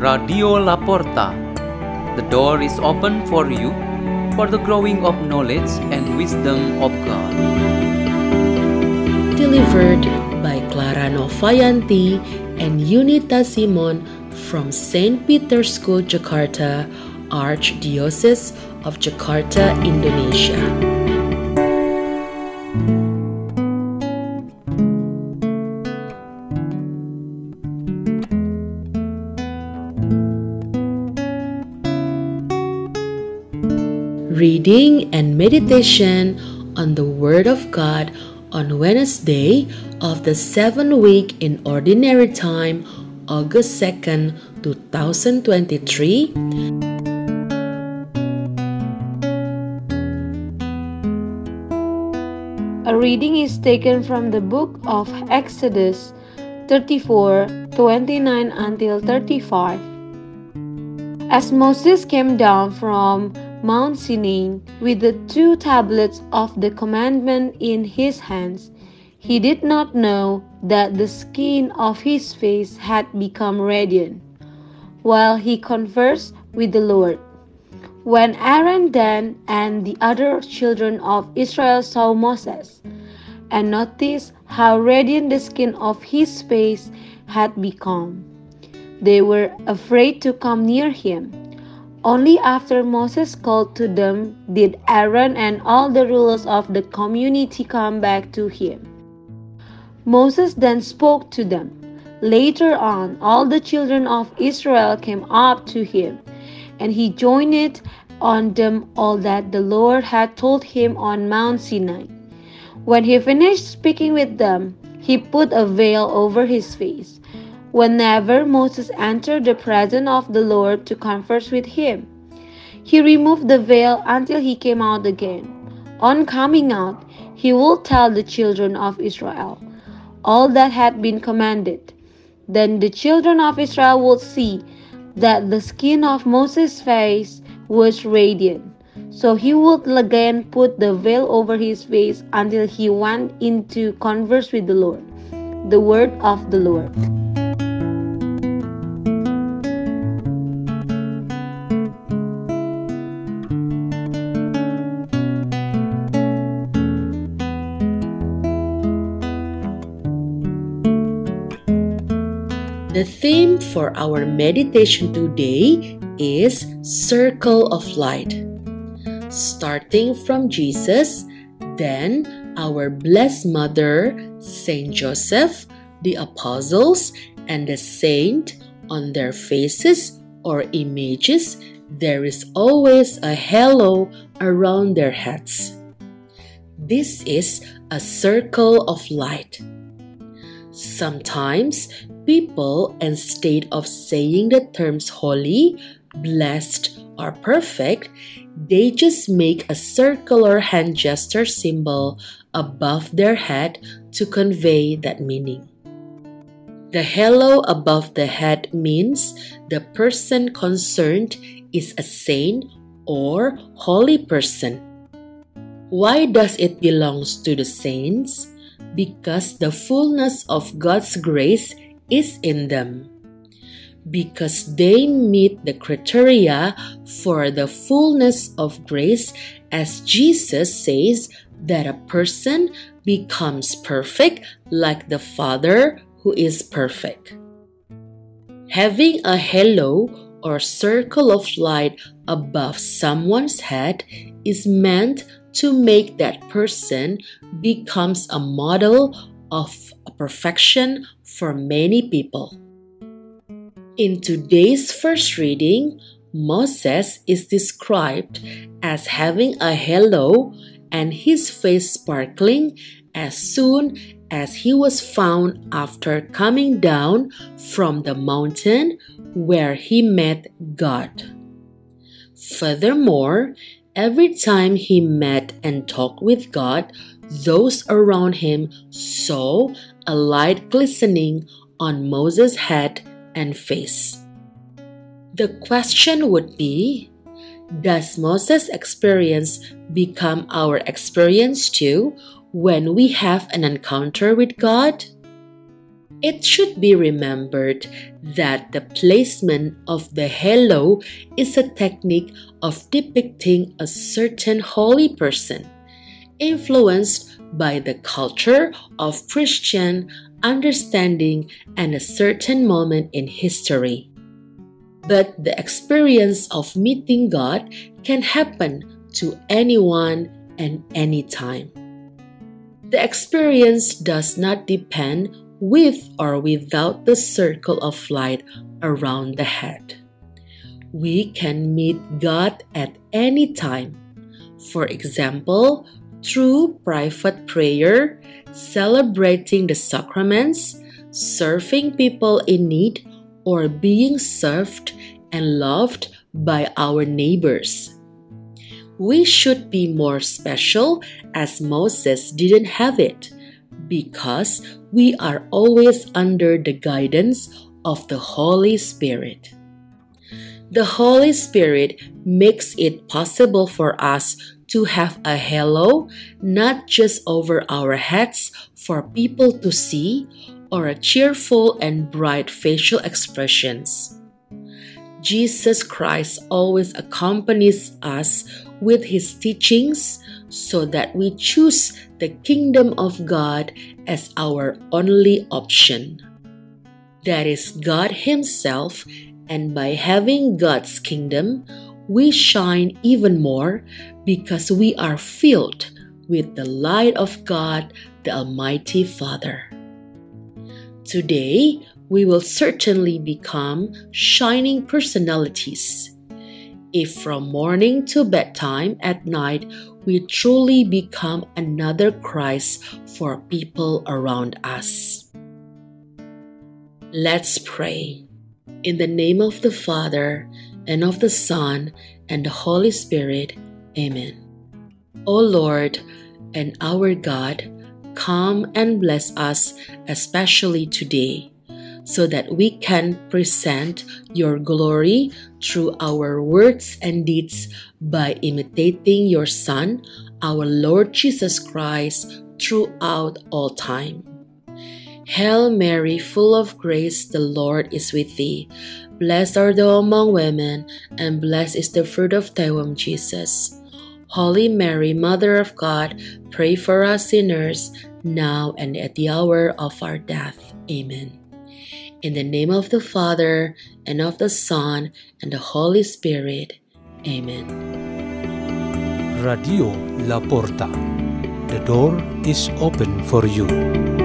Radio La Porta. The door is open for you for the growing of knowledge and wisdom of God. Delivered by Clara Novayanti and Yunita Simon from St. Peter's School, Jakarta, Archdiocese of Jakarta, Indonesia. Reading and meditation on the Word of God on Wednesday of the seventh week in Ordinary Time, August 2nd, 2023. A reading is taken from the book of Exodus 34 29 until 35. As Moses came down from Mount Sinai with the two tablets of the commandment in his hands, he did not know that the skin of his face had become radiant while he conversed with the Lord. When Aaron Dan, and the other children of Israel saw Moses and noticed how radiant the skin of his face had become, they were afraid to come near him. Only after Moses called to them did Aaron and all the rulers of the community come back to him. Moses then spoke to them. Later on, all the children of Israel came up to him, and he joined on them all that the Lord had told him on Mount Sinai. When he finished speaking with them, he put a veil over his face. Whenever Moses entered the presence of the Lord to converse with him, he removed the veil until he came out again. On coming out, he would tell the children of Israel all that had been commanded. Then the children of Israel would see that the skin of Moses' face was radiant. So he would again put the veil over his face until he went into converse with the Lord. The word of the Lord. The theme for our meditation today is Circle of Light. Starting from Jesus, then our Blessed Mother, Saint Joseph, the apostles, and the saint, on their faces or images, there is always a halo around their heads. This is a circle of light. Sometimes people, instead of saying the terms holy, blessed, or perfect, they just make a circular hand gesture symbol above their head to convey that meaning. The halo above the head means the person concerned is a saint or holy person. Why does it belongs to the saints? Because the fullness of God's grace is in them. Because they meet the criteria for the fullness of grace, as Jesus says that a person becomes perfect like the Father who is perfect. Having a halo or circle of light above someone's head is meant to make that person becomes a model of perfection for many people. In today's first reading, Moses is described as having a halo and his face sparkling as soon as he was found after coming down from the mountain where he met God. Furthermore, every time he met and talked with God, those around him saw a light glistening on Moses' head and face. The question would be Does Moses' experience become our experience too when we have an encounter with God? It should be remembered that the placement of the halo is a technique of depicting a certain holy person, influenced by the culture of Christian understanding and a certain moment in history. But the experience of meeting God can happen to anyone and anytime. The experience does not depend with or without the circle of light around the head. We can meet God at any time. For example, through private prayer, celebrating the sacraments, serving people in need, or being served and loved by our neighbors. We should be more special as Moses didn't have it because we are always under the guidance of the Holy Spirit. The Holy Spirit makes it possible for us to have a halo not just over our heads for people to see or a cheerful and bright facial expressions. Jesus Christ always accompanies us with his teachings so that we choose the kingdom of God as our only option. That is God Himself, and by having God's kingdom, we shine even more because we are filled with the light of God, the Almighty Father. Today, we will certainly become shining personalities. If from morning to bedtime at night we truly become another Christ for people around us. Let's pray. In the name of the Father, and of the Son, and the Holy Spirit. Amen. O Lord and our God, come and bless us, especially today, so that we can present your glory through our words and deeds by imitating your Son, our Lord Jesus Christ, throughout all time. Hail Mary, full of grace, the Lord is with thee. Blessed art thou among women, and blessed is the fruit of thy womb, Jesus. Holy Mary, Mother of God, pray for us sinners, now and at the hour of our death. Amen. In the name of the Father, and of the Son, and the Holy Spirit. Amen. Radio La Porta. The door is open for you.